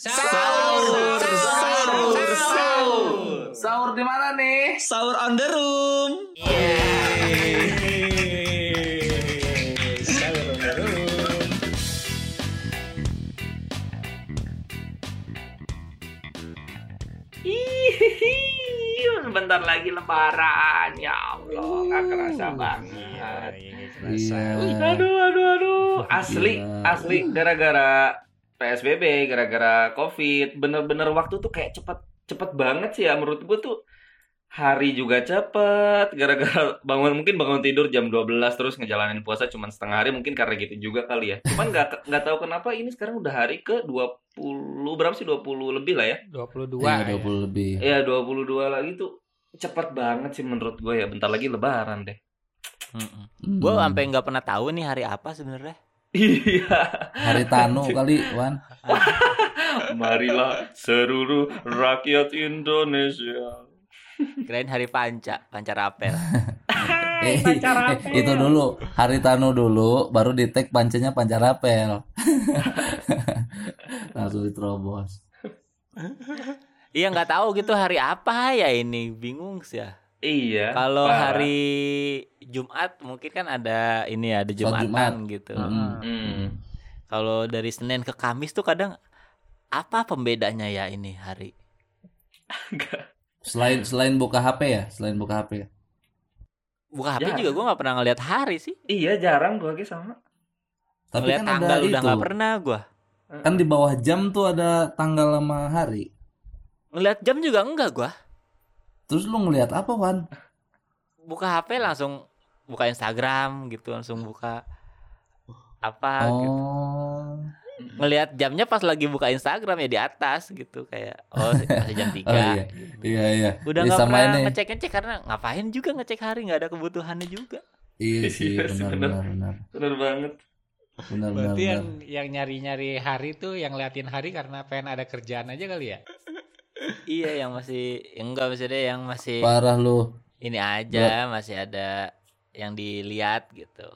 Sahur, sahur, sahur. Sahur di mana nih? Sahur on the room. Sahur on the room. Bentar lagi lebaran. Ya Allah, nggak kerasa banget. Iya. Aduh, aduh, aduh. Asli, Gila. asli gara-gara PSBB, gara-gara COVID, bener-bener waktu tuh kayak cepet cepet banget sih ya menurut gue tuh hari juga cepet gara-gara bangun mungkin bangun tidur jam 12 terus ngejalanin puasa cuman setengah hari mungkin karena gitu juga kali ya cuman nggak nggak tahu kenapa ini sekarang udah hari ke 20 berapa sih 20 lebih lah ya 22 Iya, ya. 20 lebih. Iya 22 lagi tuh cepet banget sih menurut gue ya bentar lagi lebaran deh Mm-mm. Hmm. Gue sampai nggak pernah tahu nih hari apa sebenarnya. Iya Hari Tanu kali, Wan. marilah seluruh rakyat Indonesia Kirain hari Panca, Panca Rapel. Eh, eh, itu dulu, Hari Tanu dulu, baru di tag pancanya Pancarapel. Langsung diterobos. Iya nggak tahu gitu hari apa ya ini, bingung sih ya. Iya Kalau hari Jumat mungkin kan ada ini ada Sholat Jumatan gitu. Mm. Hmm. Kalau dari Senin ke Kamis tuh kadang apa pembedanya ya ini hari? Selain selain buka HP ya, selain buka HP ya. Buka HP Ya. juga gue nggak pernah ngeliat hari sih. iya jarang gue lagi sama Tapi ngeliat kan tanggal ada udah nggak pernah gue. Kan di bawah jam tuh ada tanggal sama hari. Ngeliat jam juga enggak gue. Terus lu ngeliat apa, Wan? Buka HP langsung buka Instagram gitu, langsung buka apa gitu. Oh. ngelihat jamnya pas lagi buka Instagram ya di atas gitu kayak oh masih jam 3 Oh iya. Iya, iya. udah Iya, nggak sama pernah ini. ngecek ngecek karena ngapain juga ngecek hari nggak ada kebutuhannya juga Iya sih, Iya sih, benar benar benar. banget Benar benar. Berarti benar. yang yang nyari-nyari hari tuh yang liatin hari karena pengen ada kerjaan aja kali ya. Iya yang masih yang enggak masih ada yang masih Parah lu. ini aja masih ada yang dilihat gitu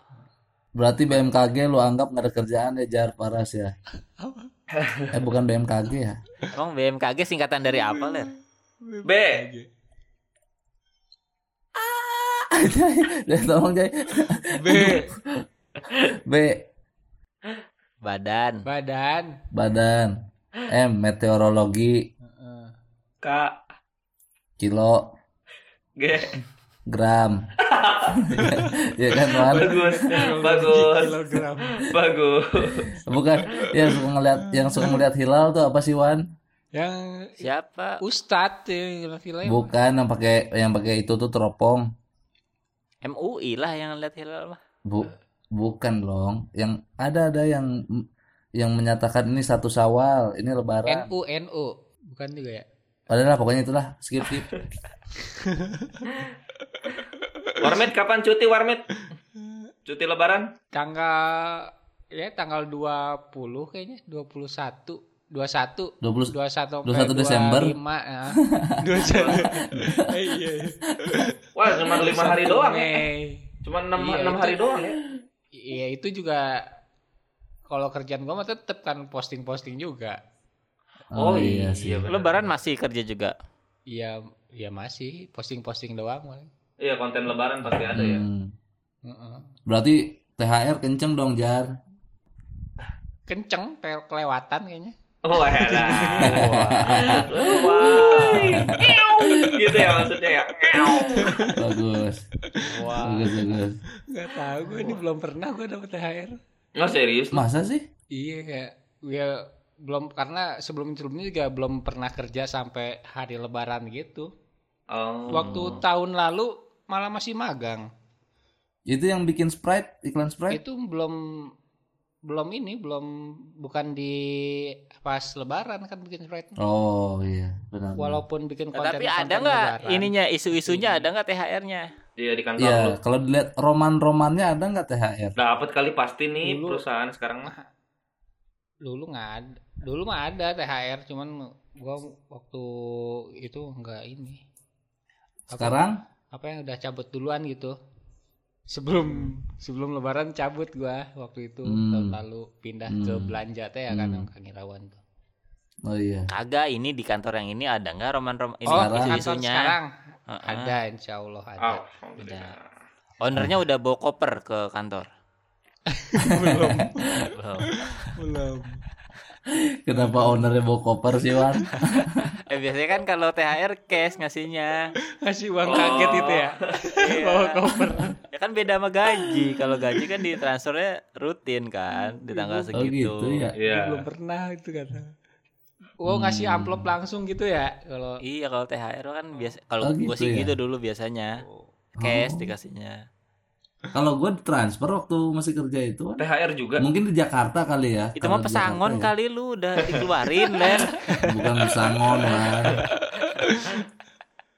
Berarti BMKG lu anggap nggak ada kerjaan ya Jar Paras ya? Eh bukan BMKG ya? emang BMKG singkatan dari apa ler B Ya tolong Jay. B B badan badan. badan. M meteorologi. K kilo G gram. ya kan Wan? bagus bagus Kilogram. bagus Bukan yang suka ngeliat yang suka ngeliat hilal tuh apa sih Wan? Yang siapa Ustadz yang filmnya. Bukan yang pakai yang pakai itu tuh teropong. MUI lah yang lihat hilal mah Bu bukan dong. Yang ada ada yang yang menyatakan ini satu Syawal, ini lebaran. NU NU bukan juga ya? Padahal pokoknya itulah skip skip. Warmit kapan cuti Warmit cuti lebaran Tanggal ya tanggal 20 kayaknya 21 21 20 21 sampai 21 Desember. 25 ya. 21. iya. wah cuma lima hari doang ya cuma enam Iya, enam itu- hari doang ya Iya itu juga kalau kerjaan gua mah tetep kan posting-posting juga. Oh iya sih bener. lebaran masih kerja juga Iya, iya masih posting-posting doang. iya konten lebaran pasti ada ya Hmm. Heeh. Berarti THR kenceng dong Jar. Kenceng, kelewatan kayaknya. oh elah wah gitu ya maksudnya ya Bagus. Wah, Bagus bagus. nggak tahu gue ini belum pernah gue dapet THR. nggak serius Masa sih? Iya kayak gue belum karena sebelum sebelumnya juga belum pernah kerja sampai hari Lebaran gitu. oh. Waktu tahun lalu malah masih magang. Itu yang bikin Sprite, iklan Sprite? Itu belum belum ini belum bukan di pas Lebaran kan bikin Sprite. Oh iya, benar. benar. Walaupun bikin Nah, konten tapi ada nggak ininya isu-isunya ada nggak THR-nya iya di kantor Iya, kalau dilihat roman-romannya ada nggak THR? dapat kali pasti nih Dulu. perusahaan sekarang mah Dulu nggak ada. Dulu mah ada THR cuman gua waktu itu nggak ini. Apa- Sekarang apa yang udah cabut duluan gitu sebelum sebelum lebaran cabut gua waktu itu Hmm. tahun lalu pindah ke Hmm. belanja teh ya kan Hmm. yang Kang Irawan tuh Oh iya. Kagak ini di kantor yang ini ada nggak roman-roman ini Oh, kantor isu-isunya? sekarang Heeh. ada insya Allah ada. Oh, alhamdulillah. Ownernya udah bawa koper ke kantor. belum, Belum. belum. Kenapa ownernya bawa koper sih Wan? Eh biasanya kan kalau THR cash ngasihnya. Kasih uang kaget itu ya. Iya. Bawa koper. Ya kan beda sama gaji. Kalau gaji kan ditransfernya rutin kan di tanggal Oh segitu. gitu ya. Iya. Belum pernah itu kata. Oh ngasih amplop langsung gitu ya kalau Iya kalau THR kan biasa kalau Oh, gue gitu sih ya? gitu dulu biasanya. Cash dikasihnya. Kalau gue transfer waktu masih kerja itu. THR juga. mungkin di Jakarta kali ya. Itu mah di pesangon Jakarta kali lu udah dikeluarin Len. ya. Bukan pesangon Wan.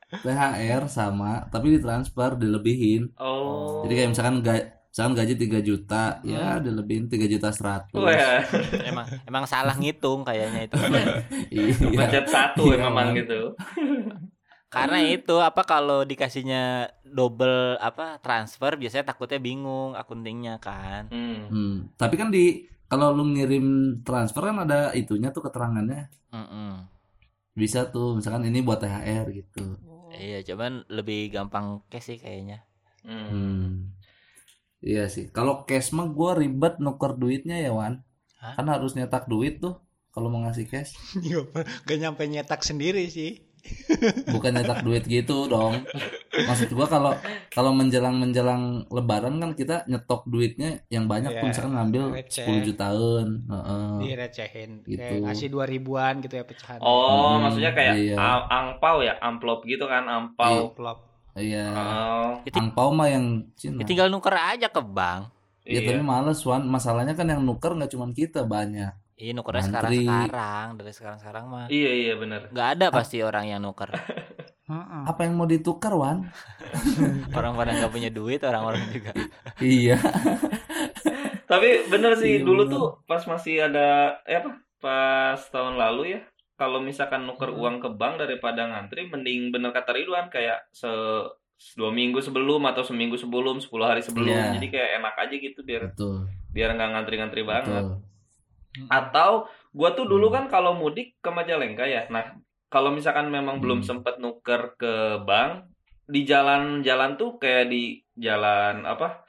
THR sama tapi ditransfer dilebihin. Oh. Jadi kayak misalkan ga- misalkan gaji 3 juta, ya dilebihin 3 juta 100. Oh ya. emang emang salah ngitung kayaknya itu. Iya. Pencet satu Iya, memang Bang. gitu. Karena itu apa kalau dikasihnya double apa transfer biasanya takutnya bingung akuntingnya kan. Hmm. Hmm. Tapi kan di kalau lu ngirim transfer kan ada itunya tuh keterangannya. Mm-mm. Bisa tuh misalkan ini buat THR gitu. Iya, cuman lebih gampang cash sih kayaknya. Hmm. Hmm. Iya sih. Kalau cash mah gua ribet nuker duitnya ya Wan. Hah? Kan harus nyetak duit tuh kalau mau ngasih cash. gak nyampe nyetak sendiri sih. Bukan nyetak duit gitu dong. Maksud gua kalau kalau menjelang menjelang Lebaran kan kita nyetok duitnya yang banyak Iya, tuh misalkan ngambil receh. 10 jutaan. Heeh. Direcehin. Gitu. Kayak ngasih dua ribuan gitu ya pecahan. Oh, Hmm, maksudnya kayak iya. angpau ya, amplop gitu kan, ampau. Amplop. Iya. Oh, Itu- Angpau mah yang Cina. Ya, tinggal nuker aja ke bank. Ya iya. tapi males Wan. Masalahnya kan yang nuker nggak cuma kita banyak. Iya nukernya Ngantri. sekarang-sekarang dari sekarang-sekarang mah. Iya, iya benar. Nggak ada pasti orang yang nuker. Heeh. Apa yang mau ditukar Wan? Orang pada nggak punya duit, orang-orang juga. iya. Tapi bener sih Iya, dulu bener. tuh pas masih ada eh apa? Pas tahun lalu ya. Kalau misalkan nuker Hmm. uang ke bank daripada ngantri mending bener kata Ridwan kayak se dua minggu sebelum atau seminggu sebelum 10 hari sebelum Iya. jadi kayak enak aja gitu biar Betul. biar nggak ngantri-ngantri banget Betul. Atau gua tuh dulu Hmm. kan kalau mudik ke Majalengka ya nah kalau misalkan memang belum Hmm. sempet nuker ke bank di jalan-jalan tuh kayak di jalan apa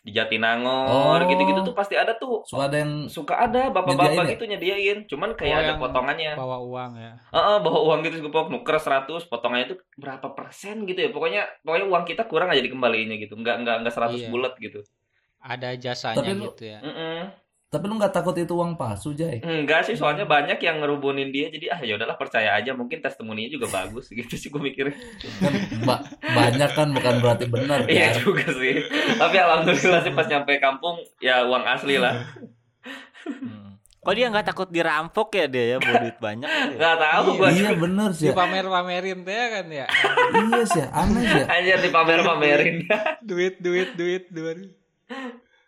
di Jatinangor Oh. gitu-gitu tuh pasti ada tuh Suka ada yang suka ada bapak-bapak ya? gitu nyediain cuman kayak Oh, ada potongannya Bawa uang ya. Heeh, bawa uang gitu gue nuker 100 potongannya itu berapa persen gitu ya pokoknya pokoknya uang kita kurang aja dikembaliinnya gitu nggak nggak nggak 100 Iya. bulat gitu Ada jasanya Tapi lu- gitu ya. Mm-mm. Tapi lu nggak takut itu uang palsu Jay? enggak sih soalnya banyak yang ngerubunin dia jadi ah ya udahlah percaya aja mungkin testimoninya juga bagus gitu sih gue mikirnya Kan ba- banyak kan bukan berarti benar iya kan? juga sih tapi alhamdulillah sih pas nyampe kampung ya uang asli lah Hmm. Kok dia nggak takut dirampok ya dia ya bawa duit banyak? gitu ya? nggak tahu gue Iya bener sih. ya. Dipamer-pamerin teh kan ya. iya sih, aneh sih. ya. Anjir dipamer-pamerin duit duit duit duit.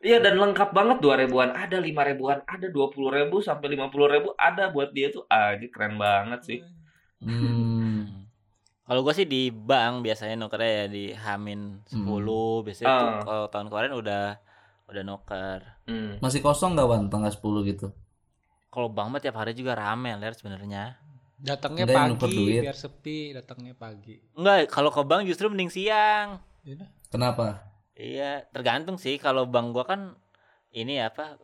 Iya dan lengkap banget dua ribuan ada lima ribuan ada dua puluh ribu sampai lima puluh ribu ada buat dia tuh ah ini keren banget sih Hmm. Kalau gue sih di bank biasanya nukernya ya di Hamin 10 biasanya tuh Ah. kalau tahun kemarin udah udah nuker. Hmm. Masih kosong gak Wan tanggal 10 gitu? Kalau bank mah tiap hari juga rame ler sebenarnya. Datangnya nuker pagi duit. biar sepi, datangnya pagi. Enggak, kalau ke bank justru mending siang. Iya. Kenapa? Iya, tergantung sih kalau bank gua kan ini apa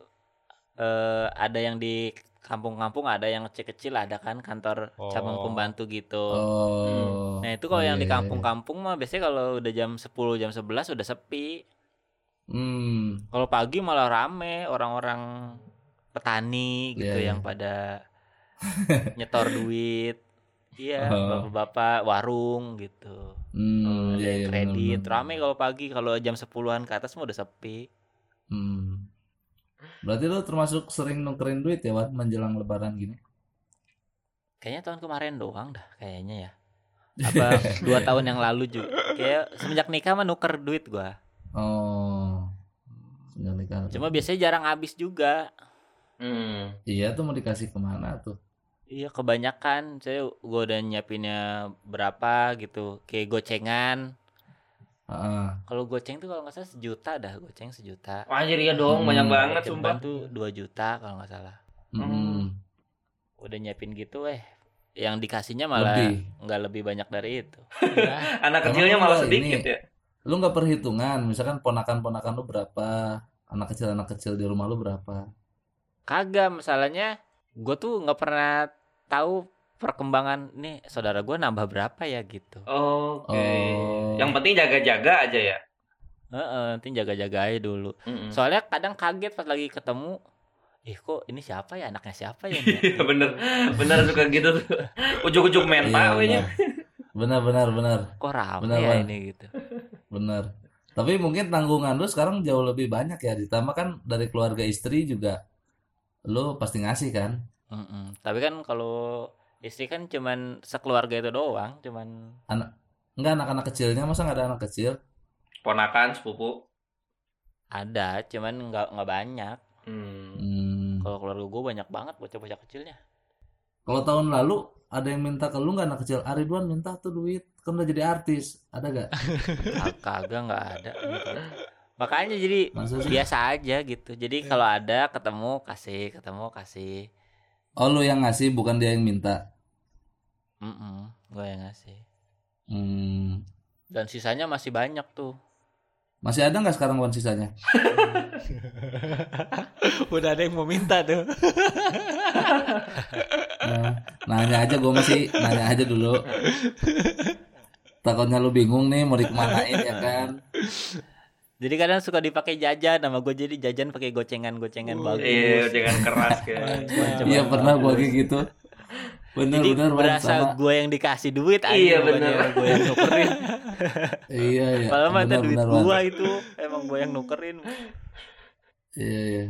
eh ada yang di kampung-kampung ada yang kecil-kecil ada kan kantor cabang Oh. pembantu gitu. Oh. Nah, itu kalau Oh, yang di iya, iya. kampung-kampung mah biasanya kalau udah jam 10, jam 11 udah sepi. Hmm. Kalau pagi malah rame orang-orang petani gitu Iya, iya. yang pada nyetor duit. Iya, Oh. bapak-bapak warung gitu. Hmm, iya, yang iya, kredit. bener-bener. Rame kalau pagi, kalau jam 10-an ke atas mah udah sepi. Hmm. Berarti lu termasuk sering nukerin duit ya, Wan, menjelang lebaran gini? Kayaknya tahun kemarin doang dah kayaknya ya. Apa dua tahun yang lalu juga. Kayak semenjak nikah mah nuker duit gua. Oh. Sejak nikah. Cuma biasanya jarang habis juga. Hmm. Iya tuh mau dikasih ke mana tuh? Iya kebanyakan saya gua udah nyiapinnya berapa gitu kayak gocengan Heeh. kalau goceng tuh kalau nggak salah sejuta dah goceng sejuta Anjir iya dong Hmm. banyak banget Ceban sumpah tuh 2 juta kalau nggak salah Hmm. udah nyiapin gitu eh yang dikasihnya malah Lebih. nggak lebih banyak dari itu Ya. Anak Emang kecilnya malah sedikit ini. ya. Lu nggak perhitungan, misalkan ponakan-ponakan lu berapa, anak kecil anak kecil di rumah lu berapa? kagak masalahnya gue tuh nggak pernah tahu perkembangan nih saudara gue nambah berapa ya gitu Oke. Oh. Yang penting jaga-jaga aja ya. Heeh, nanti jaga-jaga aja dulu Mm-mm. soalnya kadang kaget pas lagi ketemu ih kok ini siapa ya anaknya siapa ya ini?" Iya bener, bener suka gitu tuh. Ujuk-ujuk main Iya, benar. Benar, benar, benar, kok rame Benar, ya ini gitu benar. Tapi mungkin tanggungan lu sekarang jauh lebih banyak ya, ditambah kan dari keluarga istri juga lu pasti ngasih kan? Mm-mm. tapi kan kalau istri kan cuman sekeluarga itu doang cuman Enggak anak-anak kecilnya, masa nggak ada anak kecil? Ponakan, sepupu. ada cuman nggak nggak banyak Hmm. Hmm. kalau keluarga gue banyak banget bocah-bocah kecilnya Kalau tahun lalu ada yang minta ke lu nggak anak kecil? Aridwan minta tuh duit, kan udah jadi artis, ada gak? Ah, kagak nggak ada gitu. makanya jadi sih? biasa aja gitu jadi kalau ada ketemu kasih ketemu kasih Oh lu yang ngasih, bukan dia yang minta. Mm gue yang ngasih Hmm. dan sisanya masih banyak tuh Masih ada nggak sekarang wan sisanya? Udah ada yang mau minta tuh. Nah, nanya aja gue masih nanya aja dulu. Takutnya lu bingung nih mau dikemanain ya kan? Jadi kadang suka dipakai jajan nama gue jadi jajan pakai gocengan-gocengan bagus Iya, jangan keras kayak. Macam-macam. Iya pernah gue kayak gitu. Bener jadi bener berasa sama. gue yang dikasih duit aja Iya, bener. gue yang nukerin Iya iya. Padahal mah duit gue itu emang gue yang nukerin Iya iya.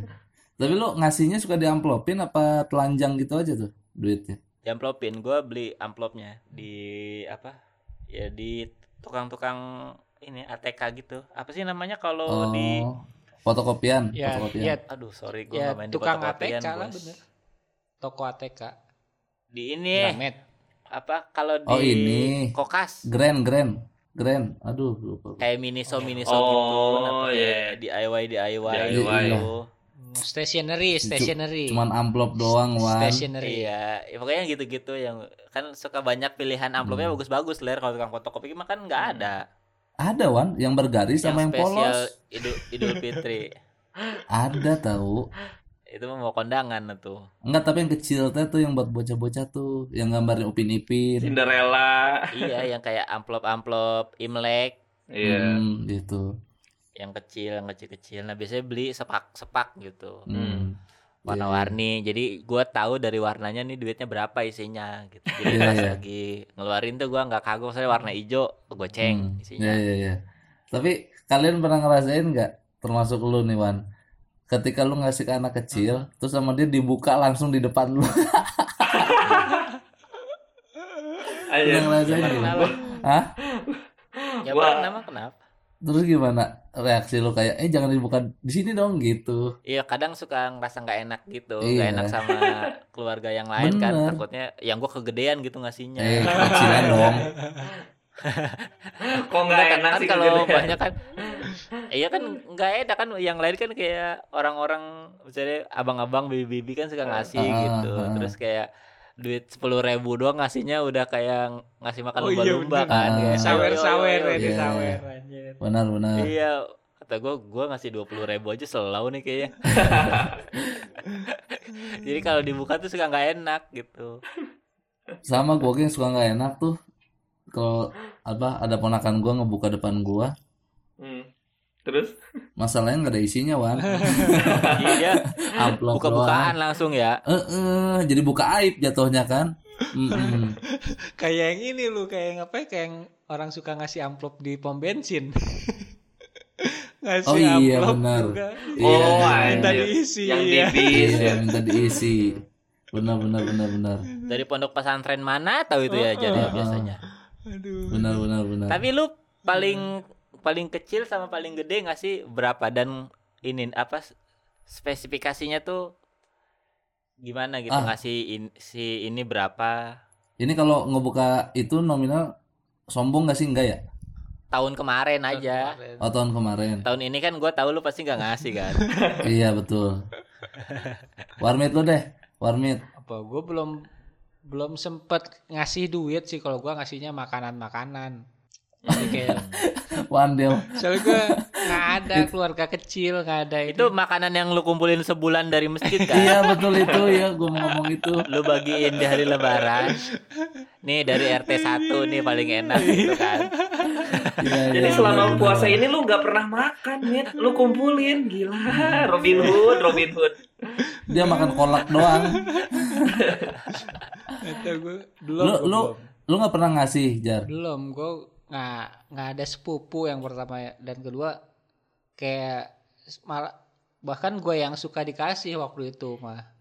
Tapi lu ngasihnya suka diamplopin apa telanjang gitu aja tuh duitnya? amplopin gue beli amplopnya di apa ya di tukang-tukang ini ATK gitu apa sih namanya kalau Oh, di fotokopian, Ya, fotokopian. ya, aduh sorry gue ya main di tukang fotokopian, ATK lah bener. Toko ATK. di ini Gramet. apa kalau di Oh, ini. kokas Grand grand grand. Aduh lupa. kayak miniso miniso Oh, gitu pakai iya. DIY DIY, DIY. gitu. Stationery, stationery. Cuman amplop doang wan. stationery. Iya, ya, pokoknya gitu-gitu yang kan suka banyak pilihan amplopnya Hmm. bagus-bagus ler kalau tukang fotokopi mah kan nggak ada. Ada wan yang bergaris sama yang spesial polos. Idul, Idul Fitri. Ada tahu. Itu mah mau kondangan tuh. Enggak tapi yang kecil tuh yang buat bocah-bocah tuh yang gambarnya Upin Ipin. Cinderella. iya, yang kayak amplop-amplop Imlek Iya. Hmm, gitu. yang kecil, yang kecil-kecil. Nah, biasanya beli sepak-sepak gitu. Hmm. Warna-warni. Jadi gua tahu dari warnanya nih duitnya berapa isinya gitu. Jadi Iya, pas iya. lagi ngeluarin tuh gua nggak kagok saya warna hijau, goceng Hmm. isinya. Iya iya iya. Tapi kalian pernah ngerasain nggak termasuk lu nih Wan? Ketika lu ngasih ke anak kecil, terus sama dia dibuka langsung di depan lu. Ayo. Pernah ngerasain kenapa? Hah? Ya Gua- pernah emang kenapa? Terus gimana reaksi lu kayak eh jangan dibuka di sini dong gitu. Iya kadang suka ngerasa nggak enak gitu, Iya. nggak enak sama keluarga yang lain kan, Bener. takutnya yang gua kegedean gitu ngasihnya. Eh kecilan dong. Kok nggak Enggak kan, enak kan sih kalau kegedean? banyak kan iya kan nggak enak kan yang lain kan kayak orang-orang misalnya abang-abang bibi-bibi kan suka ngasih Ah, gitu ah. terus kayak duit sepuluh ribu doang ngasihnya udah kayak ngasih makan Oh iya, lumba-lumba kan Ah. kayak Sawer-sawer ayo, ayo, ya. Iya. sawer anjir. Benar benar. iya kata gue gue ngasih dua puluh ribu aja selalu nih kayaknya jadi kalau dibuka tuh suka nggak enak gitu Sama gua yang suka nggak enak tuh kalau apa ada ponakan gua ngebuka depan gua Hmm. Terus? masalahnya nggak ada isinya wan iya amplop buka-bukaan langsung ya. Eh, eh, jadi buka aib jatuhnya kan Mm-mm. Kayak yang ini lu kayak yang apa ya, kayak yang orang suka ngasih amplop di pom bensin. ngasih Oh iya, amplop benar. juga. Iya, oh, iya, minta anjir. diisi, Yang iya. tipis iya ya. minta diisi benar benar benar benar dari pondok pesantren mana tahu itu ya jadi biasanya Aduh. benar benar benar Tapi lu paling paling kecil sama paling gede nggak sih? Berapa? Dan ini apa spesifikasinya tuh gimana gitu? Ah. ngasih in- si ini berapa? Ini kalau ngebuka itu nominal sombong nggak sih? Enggak ya? Tahun kemarin aja. Kemarin. oh tahun kemarin. Tahun ini kan gua tahu lu pasti nggak ngasih kan? Iya betul. Warmit lu deh warmit. Apa gue belum belum sempet ngasih duit sih. Kalau gua ngasihnya makanan makanan kayak Wandel. soalnya gue nggak ada keluarga kecil nggak ada itu makanan yang lu kumpulin sebulan dari masjid kan Iya betul itu ya, gue mau ngomong itu. lu bagiin di hari lebaran nih dari RT 1 nih paling enak gitu kan Iya, Jadi iya, selama benar, puasa benar. ini lu nggak pernah makan, Mit. Lu kumpulin, gila. Robin Hood, Robin Hood. dia makan kolak doang. Kata gue belum Lu gua lu belum. lu nggak pernah ngasih jar. belum gue nggak nggak ada sepupu yang pertama dan kedua kayak malah bahkan gue yang suka dikasih waktu itu mah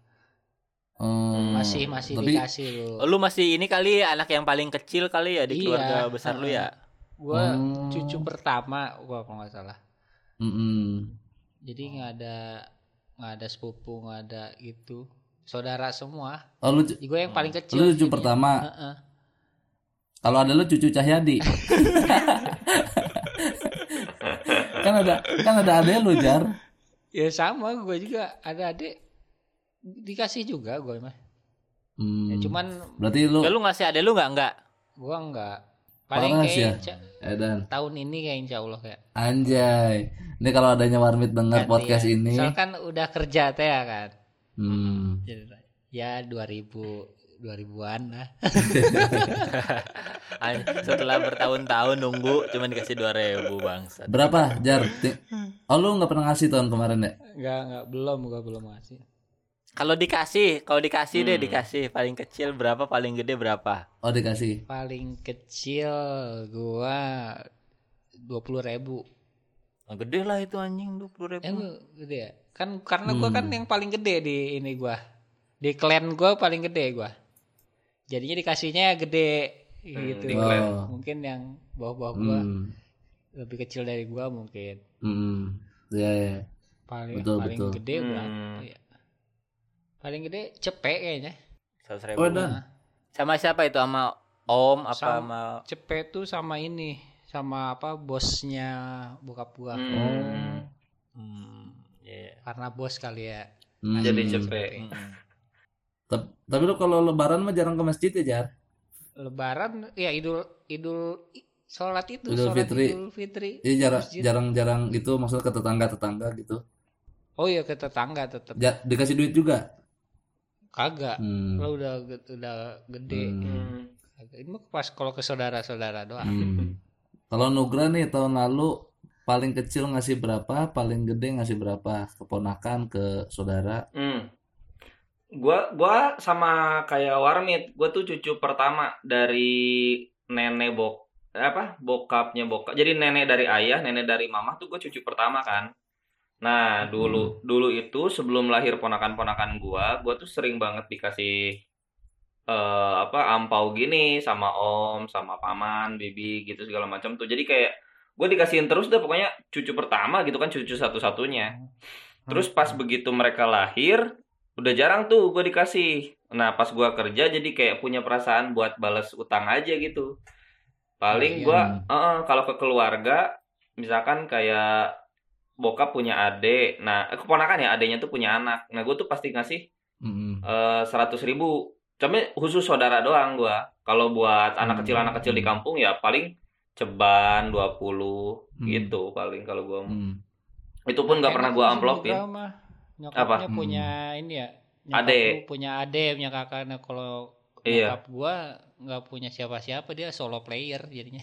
Hmm, masih masih tapi dikasih lu lu masih ini kali anak yang paling kecil kali ya di Iya, keluarga besar lu ya gue Hmm. cucu pertama gue kalau nggak salah mm-mm. jadi nggak ada nggak ada sepupu nggak ada gitu saudara semua Oh, lu gue yang paling kecil lu cucu jadinya. pertama. Heeh. Kalau ada lu cucu Cahyadi. kan ada kan ada adek lu jar. ya sama gue juga ada adik dikasih juga gue mah Hmm, ya, cuman berarti lu Ya, lu ngasih ade lu nggak nggak gue nggak paling Parah kayak sih ya. Edan. tahun ini kayak insya Allah kayak Anjay. Ini kalau adanya Warmit dengar podcast ya. ini. Soalnya kan udah kerja teh ya kan Hmm. Jadi, ya 2000 2000-an lah setelah bertahun-tahun nunggu cuma dikasih dua ribu bangsa Berapa, Jar? Ti- Oh, lu nggak pernah ngasih tahun kemarin ya? nggak nggak belum gue belum ngasih. Kalau dikasih kalau dikasih deh Hmm. dikasih. Paling kecil berapa paling gede berapa? Oh, dikasih. paling kecil gua dua puluh ribu. Nah, gede lah itu anjing dua puluh ribu. Eh gede ya? Kan karena gua kan Hmm. yang paling gede di ini gua. Di klan gua paling gede gua jadinya dikasihnya gede gitu di klan. Oh. mungkin yang bawah-bawah gua Hmm. lebih kecil dari gua mungkin Hmm. Ya, ya. paling Betul, paling betul. gede Hmm. berapa ya paling gede cepet kayaknya ribu Oh, Dan. sama siapa itu sama om apa Sama- sama cepet tuh sama ini sama apa bosnya bokap gua Hmm. hmm, iya. karena bos kali ya Hmm. Jadi cepet. Mm-mm. Tap- Tapi lu kalau lebaran mah jarang ke masjid ya, Jar? Lebaran ya idul idul sholat itu Idul sholat Fitri. idul fitri Iya, jarang Masjid. jarang-jarang gitu maksudnya ke tetangga-tetangga gitu. oh iya ke tetangga tetap Ja- dikasih duit juga. kagak Hmm. lo udah udah gede Hmm. Hmm. Kagak. ini mah pas kalau ke saudara saudara doang Hmm. Kalau Nugra nih tahun lalu paling kecil ngasih berapa, paling gede ngasih berapa? Keponakan ke saudara. Hmm. Gua gua sama kayak Warmit, gua tuh cucu pertama dari nenek bok apa bokapnya bokap. Jadi nenek dari ayah, nenek dari mama tuh gue cucu pertama kan. Nah, dulu dulu itu sebelum lahir ponakan-ponakan gua, gua tuh sering banget dikasih eh apa ampau gini sama om, sama paman, bibi gitu segala macam tuh. Jadi kayak gue dikasihin terus deh pokoknya cucu pertama gitu kan cucu satu-satunya. Terus pas begitu mereka lahir, udah jarang tuh gue dikasih. Nah pas gue kerja jadi kayak punya perasaan buat balas utang aja gitu. Paling gue kalau ke keluarga, misalkan kayak bokap punya adik, nah eh, keponakan ya adiknya tuh punya anak. Nah gue tuh pasti ngasih Mm-mm. seratus ribu. Cuma khusus saudara doang gue. Kalau buat anak Hmm. kecil anak kecil di kampung ya paling ceban 20 Hmm. gitu paling kalau gue. Hmm. Itu pun nggak pernah gue amplopin. mah. Nyokapnya Apa? punya ini ya Ade. punya ade punya kakak nah kalau Iya. nyokap gua nggak punya siapa-siapa dia solo player jadinya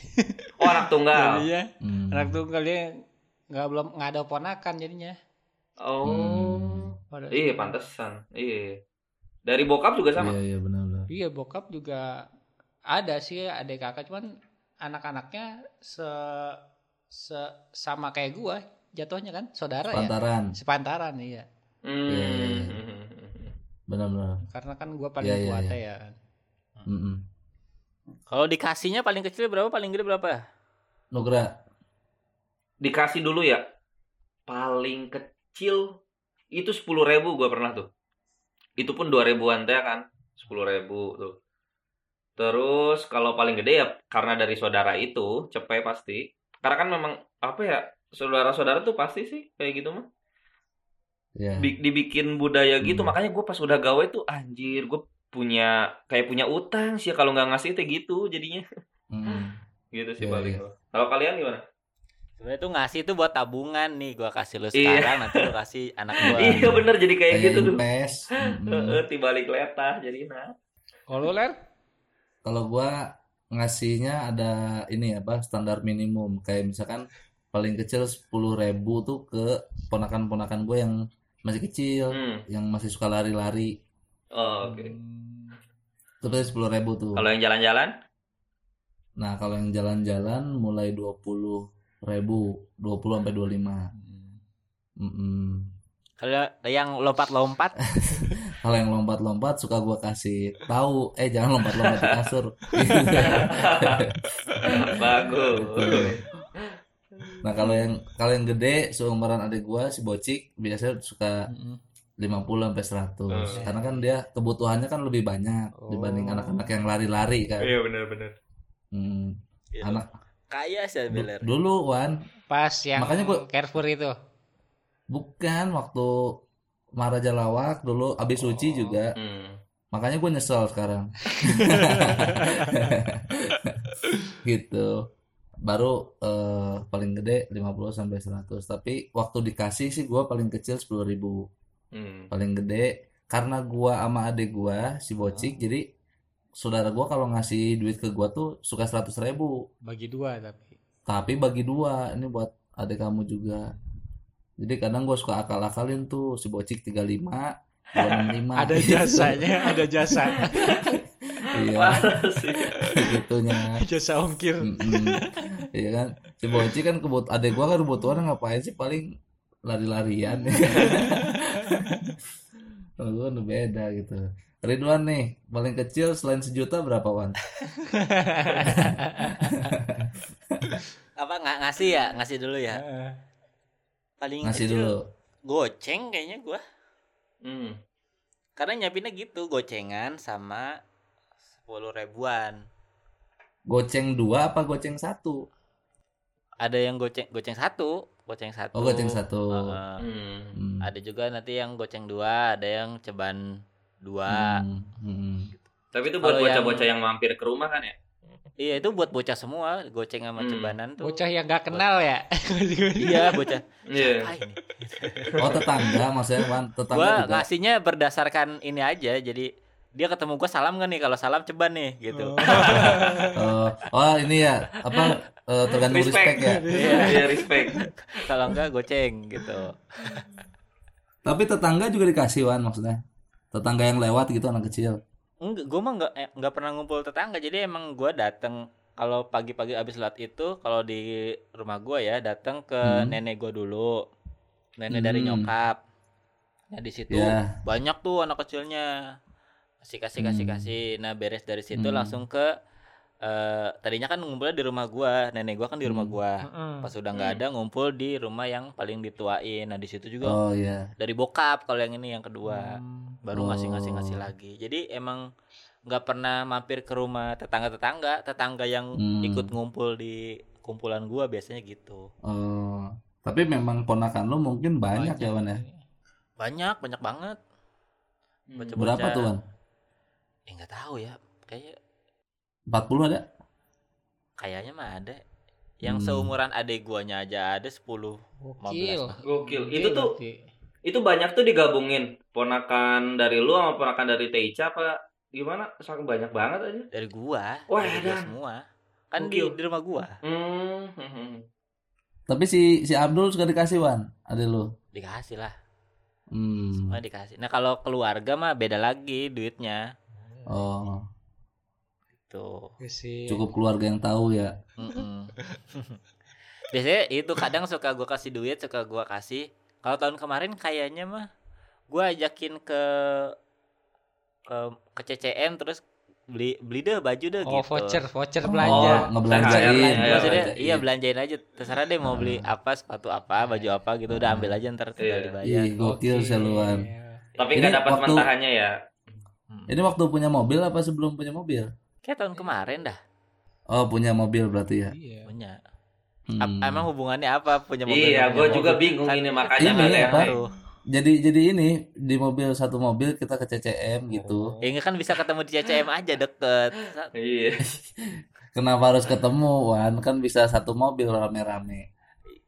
Oh anak tunggal. Iya. Hmm. anak tunggal dia nggak belum nggak ada ponakan jadinya Oh. Hmm. Pada- Iya, pantesan. Iya. Dari bokap juga sama. Iya, iya benar-benar. Iya bokap juga ada sih adik kakak cuman anak-anaknya se, se sama kayak gua jatuhnya kan saudara ya Pantaran. sepantaran iya Hmm. Iya, iya, iya. Benar-benar. karena kan gua paling iya, tua iya. teh ya kan. Mm-mm. kalau dikasihnya paling kecil berapa paling gede berapa Nugra. Dikasih dulu ya. Paling kecil itu sepuluh ribu gue pernah tuh. Itu pun dua ribuan teh kan. Sepuluh ribu tuh. Terus kalau paling gede ya karena dari saudara itu cepet pasti. Karena kan memang apa ya saudara-saudara tuh pasti sih kayak gitu mah. Ya. Bi- dibikin budaya gitu Hmm. makanya gue pas udah gawe tuh anjir gue punya kayak punya utang sih kalau nggak ngasih teh gitu jadinya Hmm. gitu sih Iya, paling iya. kalau kalian gimana Sebenarnya tuh ngasih tuh buat tabungan nih, gua kasih lu Iya. sekarang nanti lu kasih anak gua. iya bener jadi kayak Kayak gitu tuh. Heeh, dibalik letah jadi nah Kalau lu, ler Kalau gua ngasihnya ada ini apa standar minimum kayak misalkan paling kecil 10.000 ribu tuh ke ponakan-ponakan gue yang masih kecil, Hmm. yang masih suka lari-lari. oh, oke Itu berarti 10.000 ribu tuh. kalau yang jalan-jalan Nah, kalau yang jalan-jalan mulai 20 ribu, 20 sampai 25. Mm-mm. Kalau yang lompat-lompat, Kalau yang lompat-lompat suka gua kasih tahu, eh jangan lompat-lompat di kasur. bagus Gitu. Nah, kalau yang kalau yang gede seumuran adik gua si Bocik biasanya suka 50 sampai 100. Hmm. Karena kan dia kebutuhannya kan lebih banyak dibanding Oh. anak-anak yang lari-lari kan. iya bener-bener Hmm. Anak kaya sih Beler. dulu Wan, pas yang Makanya gua- Carrefour itu. bukan waktu Maraja Lawak dulu abis Oh. juga. Hmm. Makanya gue nyesel sekarang. gitu. Baru eh, paling gede 50 sampai 100. Tapi waktu dikasih sih gua paling kecil 10.000 ribu. Hmm. Paling gede karena gua sama adik gua si Bocik jadi saudara gua kalau ngasih duit ke gua tuh suka 100.000 ribu. Bagi dua tapi. Tapi bagi dua ini buat adik kamu juga. Jadi kadang gua suka akal-akalin tuh si Bocik 35 265 Ada gitu. jasanya, ada jasa. Iya. Sih. gitunya jasa ongkir. Iya kan si Boci kan kebut adek gua kan kebutuhan ngapain sih paling lari-larian kalau gua udah beda gitu Ridwan nih paling kecil selain sejuta berapa wan Apa nggak ngasih ya? Ngasih dulu ya. Heeh. Paling ngasih kecil dulu goceng kayaknya gua. Hmm. Karena nyiapinnya gitu, gocengan sama 10 ribuan. goceng dua apa goceng satu Ada yang goceng goceng satu, goceng satu. oh goceng satu Heeh. Hmm. Ada juga nanti yang goceng dua, ada yang ceban dua. Hmm. Hmm. Tapi itu buat Kalau yang- bocah-bocah yang mampir ke rumah kan ya? Iya itu buat bocah semua, goceng sama Hmm. cebanan tuh. Bocah yang gak kenal ya. Iya bocah. Iya. Ini? oh tetangga maksudnya tetangga Gua juga ngasihnya berdasarkan ini aja, jadi dia ketemu gua salam kan nih, kalau salam ceban nih gitu. oh, oh ini ya apa eh, tergantung respect, ya Iya, iya, respect. kalau enggak goceng gitu. tapi tetangga juga dikasih wan maksudnya tetangga yang lewat gitu anak kecil Enggak, gua mah enggak eh, enggak pernah ngumpul tetangga. Jadi emang gua datang kalau pagi-pagi abis lat itu kalau di rumah gua ya datang ke Hmm. nenek gua dulu. Nenek dari Hmm. nyokap. Nah, di situ Ya. banyak tuh anak kecilnya. Kasih kasih kasih Hmm. kasih. Nah, beres dari situ Hmm. langsung ke eh tadinya kan ngumpulnya di rumah gua. Nenek gua kan di rumah Hmm. gua. Heeh. Pas udah nggak Hmm. ada ngumpul di rumah yang paling dituain. Nah, di situ juga oh ya dari bokap kalau yang ini yang kedua. Hmm. Baru ngasih-ngasih ngasih Oh. lagi. Jadi emang nggak pernah mampir ke rumah tetangga-tetangga, tetangga yang Hmm. ikut ngumpul di kumpulan gua biasanya gitu. Oh, tapi memang ponakan lu mungkin banyak, ya Wan ya. Banyak, banyak banget. Hmm. Baca- Berapa Bocah. tuh Wan? Eh nggak tahu ya. Kayak 40 ada? kayaknya mah ada. Yang Hmm. seumuran adek guanya aja ada 10. Gokil. 15 Gokil. Itu tuh itu banyak tuh digabungin ponakan dari lu sama ponakan dari Teica apa gimana? Sangat banyak banget aja. dari gua. Wah, dari gua semua. Kan di, Gokil. di rumah gua hmm. Tapi si si Abdul suka dikasih Wan, ada lu. dikasih lah. Hmm. Semua dikasih. Nah, kalau keluarga mah beda lagi duitnya. Oh, Tuh. Iya cukup keluarga yang tahu ya. Biasanya itu kadang suka gua kasih duit, suka gua kasih. Kalau tahun kemarin kayaknya mah gua ajakin ke ke ke CCM terus beli beli deh baju deh Oh, gitu. voucher, voucher Oh, belanja. ngebelanjain. THR, Maksudnya ngebelanjain. iya belanjain aja terserah deh mau beli apa sepatu apa baju apa gitu udah ambil aja ntar tinggal Iya. dibayar. Ih, gokil Wan. Tapi nggak dapat waktu- mentahannya ya. Hmm. Ini waktu punya mobil apa sebelum punya mobil? Kayak tahun kemarin dah Oh, punya mobil berarti ya. Iya. punya. Hmm. Emang hubungannya apa punya mobil? Iya, gue juga mobil? bingung Kan ini makanya ini nggak apa? jadi jadi ini di mobil satu mobil kita ke CCM gitu. Ya enggak kan bisa ketemu di CCM aja deket. Iya. Kenapa harus ketemu Wan? Kan bisa satu mobil rame-rame.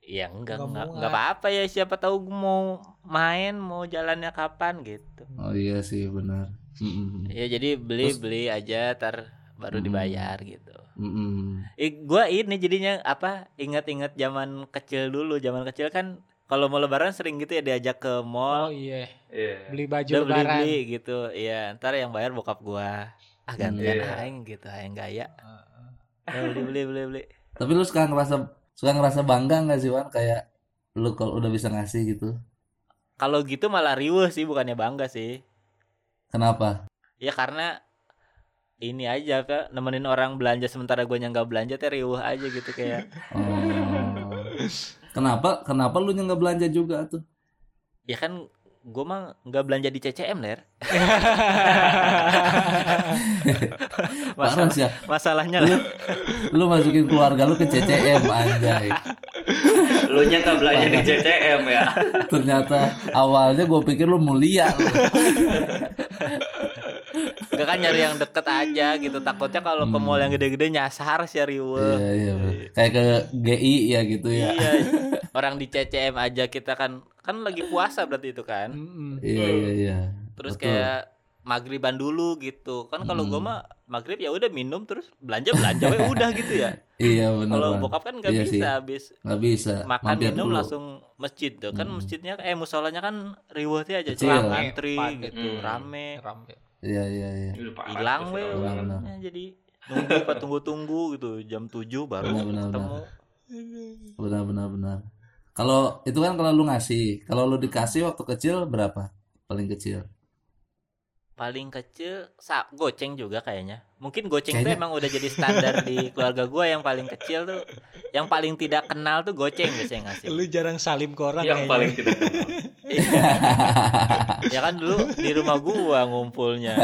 Ya enggak Nggak enggak, enggak apa-apa ya siapa tahu mau main mau jalannya kapan gitu. Oh iya sih benar. Mm-mm. Ya jadi beli Terus- beli aja tar baru Hmm. dibayar gitu. Mm-mm. Eh, gua ini jadinya apa ingat-ingat zaman kecil dulu zaman kecil kan kalau mau lebaran sering gitu ya diajak ke Oh mall iya, Iya. beli baju udah beli lebaran. beli gitu iya ntar yang bayar bokap gua ah gantian Iya. aing gitu aing gaya Eh, beli beli beli beli Tapi lu suka ngerasa suka ngerasa bangga nggak sih Wan kayak lu kalau udah bisa ngasih gitu? kalau gitu malah riuh sih bukannya bangga sih Kenapa? ya karena ini aja apa nemenin orang belanja sementara gue yang nggak belanja teh riuh aja gitu kayak Oh. Kenapa? Kenapa lu nggak belanja juga tuh? ya kan gue mah nggak belanja di CCM ler sih ya. masalahnya Lu, lu masukin keluarga lu ke CCM anjay. Lu nya nggak belanja di CCM ya. Ternyata awalnya gue pikir lu mulia lu. Gak kan nyari yang deket aja gitu takutnya kalau ke mall yang gede-gede nyasar sih riuh Iya, iya. Kayak ke GI ya gitu ya. Iya, orang di CCM aja kita kan kan lagi puasa berarti itu kan. Iya, iya, iya. Terus Betul. kayak maghriban dulu gitu. Kan kalau gua Hmm. mah maghrib ya udah minum terus belanja belanja we udah gitu ya. Iya benar. Kalau bokap kan nggak Iya bisa sih. habis nggak bisa. makan Mampir minum dulu. langsung masjid tuh. Kan Hmm. masjidnya eh musolanya kan riwetnya aja celang antri gitu, Hmm. rame. Rame. Iya, iya, iya. Hilang we kesel banget. Benar. Ya, jadi nunggu apa tunggu-tunggu gitu jam 7 baru Benar, benar, ketemu. Benar, benar, benar. Kalau itu kan kalau lu ngasih, kalau lu dikasih waktu kecil berapa? Paling kecil. paling kecil sa goceng juga kayaknya mungkin goceng tuh Kayaknya- emang udah jadi standar di keluarga gua yang paling kecil tuh yang paling tidak kenal tuh goceng biasanya ngasih Lu jarang salim ke orang Yang kayaknya. paling tidak kenal. ya kan dulu di rumah gua ngumpulnya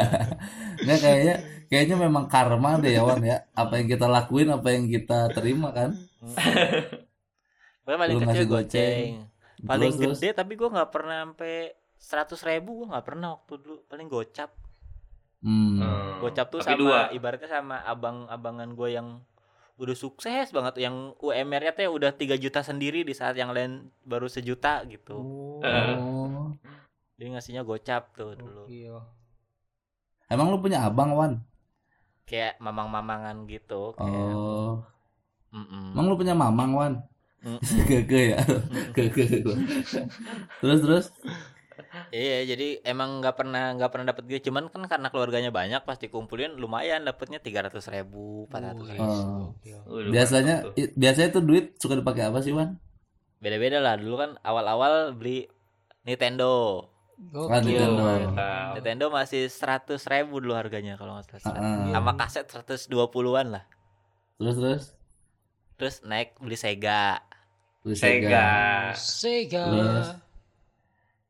Nggak kayaknya kayaknya memang karma deh ya Wan ya. Apa yang kita lakuin, apa yang kita terima kan. Gua paling Lu kecil goceng goceng. paling Terus, terus? gede tapi gua nggak pernah sampai seratus ribu gua nggak pernah waktu dulu paling gocap Hmm. Hmm. gocap tuh Tapi sama dua. ibaratnya sama abang-abangan gua yang udah sukses banget yang UMR-nya tuh udah 3 juta sendiri di saat yang lain baru sejuta gitu Eh. Oh. Dia ngasihnya gocap tuh dulu. Iya. Emang lu punya abang Wan? Kayak mamang-mamangan gitu kayak. Oh. Mm-mm. Emang lu punya mamang Wan? Mm. Keke ya. Keke. Terus terus. Iya, jadi emang nggak pernah nggak pernah dapet gitu. Cuman kan karena keluarganya banyak pasti kumpulin lumayan dapetnya tiga ratus ribu, empat ratus ribu. Oh. Biasanya mantap tuh. i- biasanya tuh duit suka dipakai apa sih Wan? Beda-beda lah. Dulu kan awal-awal beli Nintendo. Ah, Gokil. Nintendo. Mantap. Nintendo masih seratus ribu dulu harganya kalau nggak salah. Ah, ah. Sama kaset 120-an lah. Terus terus. Terus naik beli Sega. Beli Sega. Sega. Terus?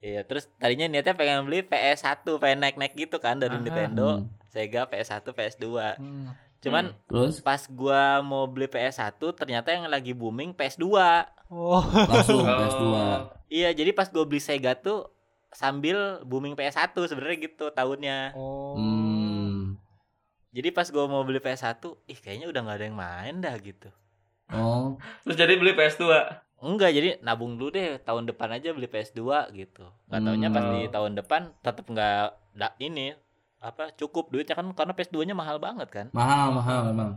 Iya, terus tadinya niatnya pengen beli PS1, pengen naik-naik gitu kan dari Aha. Nintendo, Hmm. Sega, PS1, PS2. Hmm. Cuman Terus pas gua mau beli PS1 ternyata yang lagi booming PS2. Oh. langsung Oh. PS2. Iya, jadi pas gua beli Sega tuh sambil booming PS1 sebenarnya gitu tahunnya. Oh. Hmm. Jadi pas gua mau beli PS1, ih kayaknya udah nggak ada yang main dah gitu. Oh. Terus jadi beli PS2. Enggak, jadi nabung dulu deh tahun depan aja beli PS2 gitu. Gak taunya pas Hmm. di tahun depan tetap nggak da- ini apa cukup duitnya kan karena PS2-nya mahal banget kan. Mahal mahal memang.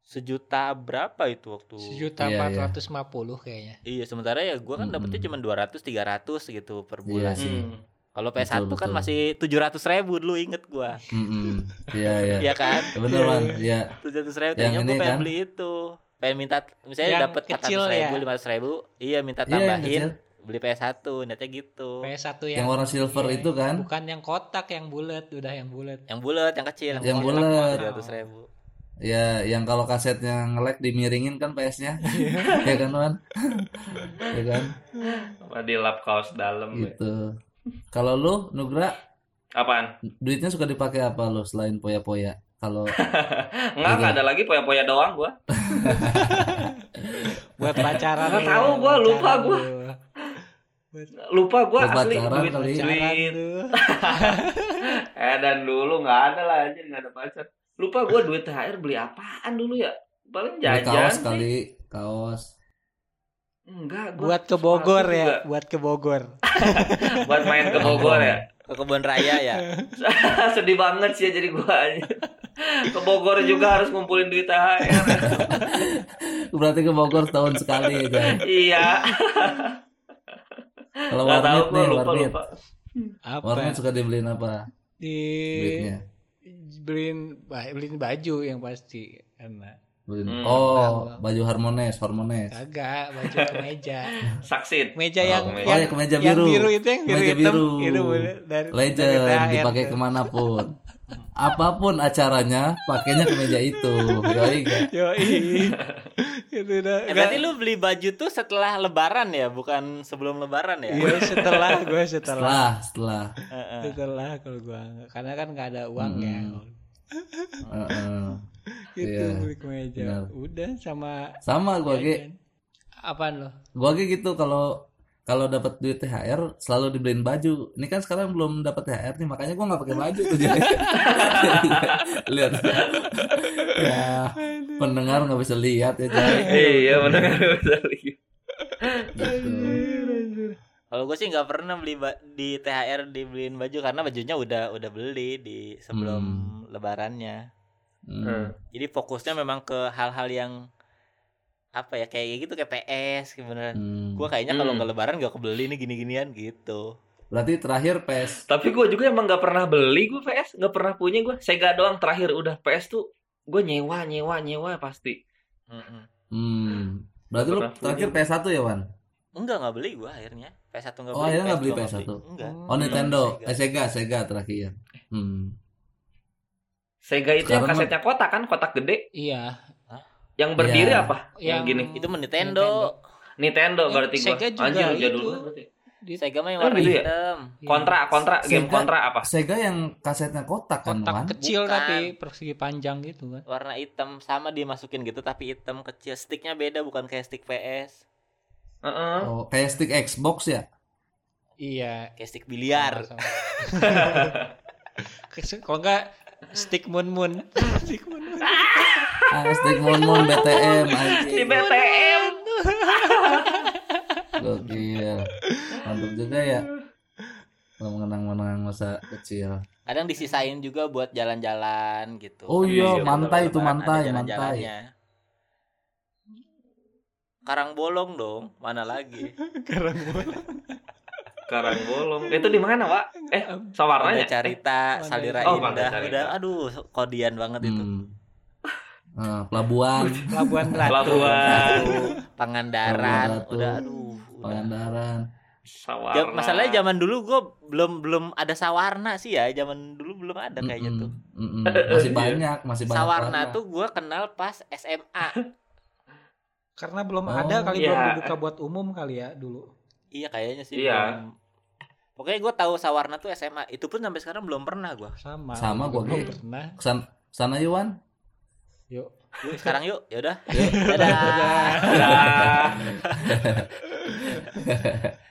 Sejuta berapa itu waktu? Sejuta Iya, empat iya. ratus lima puluh kayaknya. Iya, sementara ya gua kan dapetnya Mm-mm. cuma 200 300 gitu per Iya bulan. sih. Hmm. Kalau PS1 Betul, kan betul. masih 700 ribu dulu inget gua. Mm-mm. Iya iya. Iya kan? Bener Wan. Iya. 700 ribu Yang ini pengen kan? beli itu. Pengen minta misalnya Yang dapat kecil 400 ribu, ya? 500 ribu, iya minta Iya yang tambahin kecil. beli PS1, niatnya gitu. PS1 Yang yang, warna silver iya, itu kan? bukan yang kotak yang bulet, udah yang bulet. Yang bulat, yang kecil, Yang kotak, bulat. 700 ribu. Ya, yang kalau kasetnya nge-lag dimiringin kan PS-nya. ya kan, Wan? ya kan? Apa di lap kaos dalam. ya. Gitu. Kalau lu Nugra, Apaan? duitnya suka dipakai apa lu selain poya-poya? Kalau Enggak, enggak ada lagi poya-poya doang gua. Buat pacaran. Nggak ya, tahu gua, lupa gua. lu. lupa gua Buat asli pacaran duit kali. Pacaran duit eh dan dulu nggak ada lah aja nggak ada pacar lupa gua duit THR beli apaan dulu ya paling Beli jajan kaos sih. kali, kaos. enggak gua Buat ke Bogor ya, juga. buat ke Bogor. buat main ke Bogor ya Ke kebun raya ya. sedih banget sih ya jadi gua aja ke Bogor juga harus ngumpulin duit THR Berarti ke Bogor setahun sekali aja. iya Kalau tahu warnet gua nih, lupa warnet. lupa Apa? Warnet suka dibeliin apa? Di Duitnya. beliin beliin baju yang pasti karena. Hmm. Oh, baju Harmones, Harmones. kagak baju kemeja. saksit Meja Oh, yang kemeja. Oh, yang, ya kemeja yang biru. biru itu yang biru Kemeja hitam biru. itu boleh dari Legend dari dipakai ke mana pun. Apa pun acaranya, pakainya kemeja itu. Yoi gak? Yoi. itu udah Eh, berarti lu beli baju tuh setelah lebaran ya, bukan sebelum lebaran ya? Iya setelah gue setelah Setelah, setelah. Setelah kalau gua karena kan nggak ada uangnya Hmm. Heeh. gitu Iya, beli kemeja benar. udah sama Sama gua ge. apaan lo Gua ge gitu kalau kalau dapat duit THR selalu dibeliin baju. Ini kan sekarang belum dapat THR nih, makanya gua nggak pakai baju tuh jadi. lihat. ya, pendengar nggak bisa lihat ya, Jay. iya benar bisa lihat. Gitu. Kalau gue sih nggak pernah beli ba- di THR dibeliin baju karena bajunya udah udah beli di sebelum lebarannya. Hmm. Jadi fokusnya memang ke hal-hal yang apa ya kayak gitu kayak PS beneran. Hmm. Gue kayaknya kalau Hmm. nggak lebaran nggak kebeli nih gini-ginian gitu. Berarti terakhir PES. Tapi gue juga emang nggak pernah beli gue PS, nggak pernah punya gue. Sega doang terakhir udah PS tuh gue nyewa nyewa nyewa pasti. Hmm. Berarti lu Pernah terakhir punya. PS1 ya, Wan? Enggak nggak beli gue akhirnya. PS1 nggak Oh, beli. akhirnya nggak beli PS2 PS1? Enggak. Oh, Nintendo. Sega. Eh, Sega, Sega terakhir. Hmm. Sega itu yang Sekarang kasetnya kotak kan, kotak gede. iya Yang berdiri Iya. apa? Yang, Yang- gini. Itu mah Nintendo. Nintendo Eh, berarti. Sega juga Anjir jadul itu. berarti. di Sega mah yang Oh, warna gitu ya? hitam. Kontra, kontra, game Sega- kontra apa? Sega yang kasetnya kotak kan, kotak Wan? kecil Bukan. tapi persegi panjang gitu kan Warna hitam sama dimasukin gitu tapi hitam kecil. Sticknya beda bukan kayak stick PS. Heeh. Oh, kayak stick Xbox ya? iya Kayak stick biliar. kalau enggak stick moon moon stick moon moon Ah, stick Mon Mon BTM Di. BTM. Gokil. Mantap juga ya. Kalau mengenang-mengenang masa kecil. Kadang disisain juga buat jalan-jalan gitu. Oh iya, Iya, mantai itu mantai, mantai. Karang bolong dong, mana lagi? karang bola Karang bolong. Itu di mana, Pak? Eh, sawarnanya. Carita, Mana? Salira Oh, Indah, Carita. udah aduh kodian banget itu. Hmm. Ah, pelabuhan, pelabuhan ratu Pelabuhan. Pangandaran, Ratu. udah aduh. udah. Pangandaran. Sawarna. Masalahnya zaman dulu gue belum belum ada sawarna sih ya, zaman dulu belum ada kayaknya Mm-mm, tuh. mm-mm. Masih banyak, masih banyak. Sawarna tuh gue kenal pas SMA. Karena belum Oh, ada kali iya. belum dibuka buat umum kali ya dulu iya kayaknya sih. Iya. belum. Pokoknya gue tahu sawarna tuh SMA. Itu pun sampai sekarang belum pernah gue. sama Sama gua gua belum pernah Kesan, sana Yuan. yuk Yuk sekarang yuk, yaudah. Yuk. Dadah. Dah.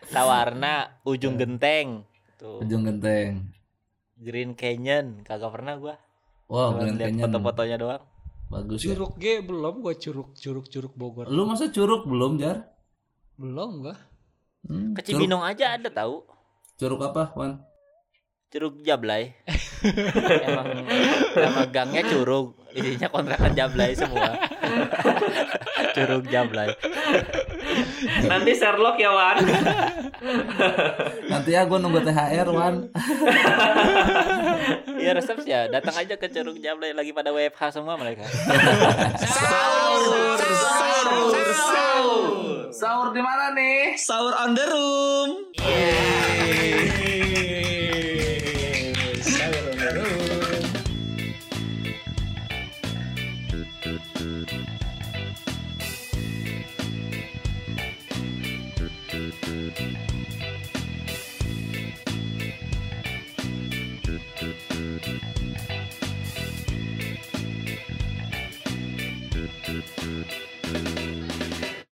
Sawarna ujung genteng. Tuh. Ujung Genteng. Green Canyon kagak pernah gua. Wow, Cuma lihat Canyon. foto-fotonya doang. Bagus ya. curug G belum gua curug curug curug Bogor Lu masa curug belum, Jar? belum gua Hmm, Ke Cibinong aja ada tahu. curug apa, Wan? Curug Jablay. Emang nama gangnya curug, isinya kontrakan Jablay semua. curug Jablay. Nanti Sherlock ya, Wan. Nanti ya gue nunggu THR, Wan. Iya resep ya, datang aja ke Curug Jablay lagi pada WFH semua mereka. Sahur, sahur, sahur. Sahur di mana nih? Sahur on the room. Sayur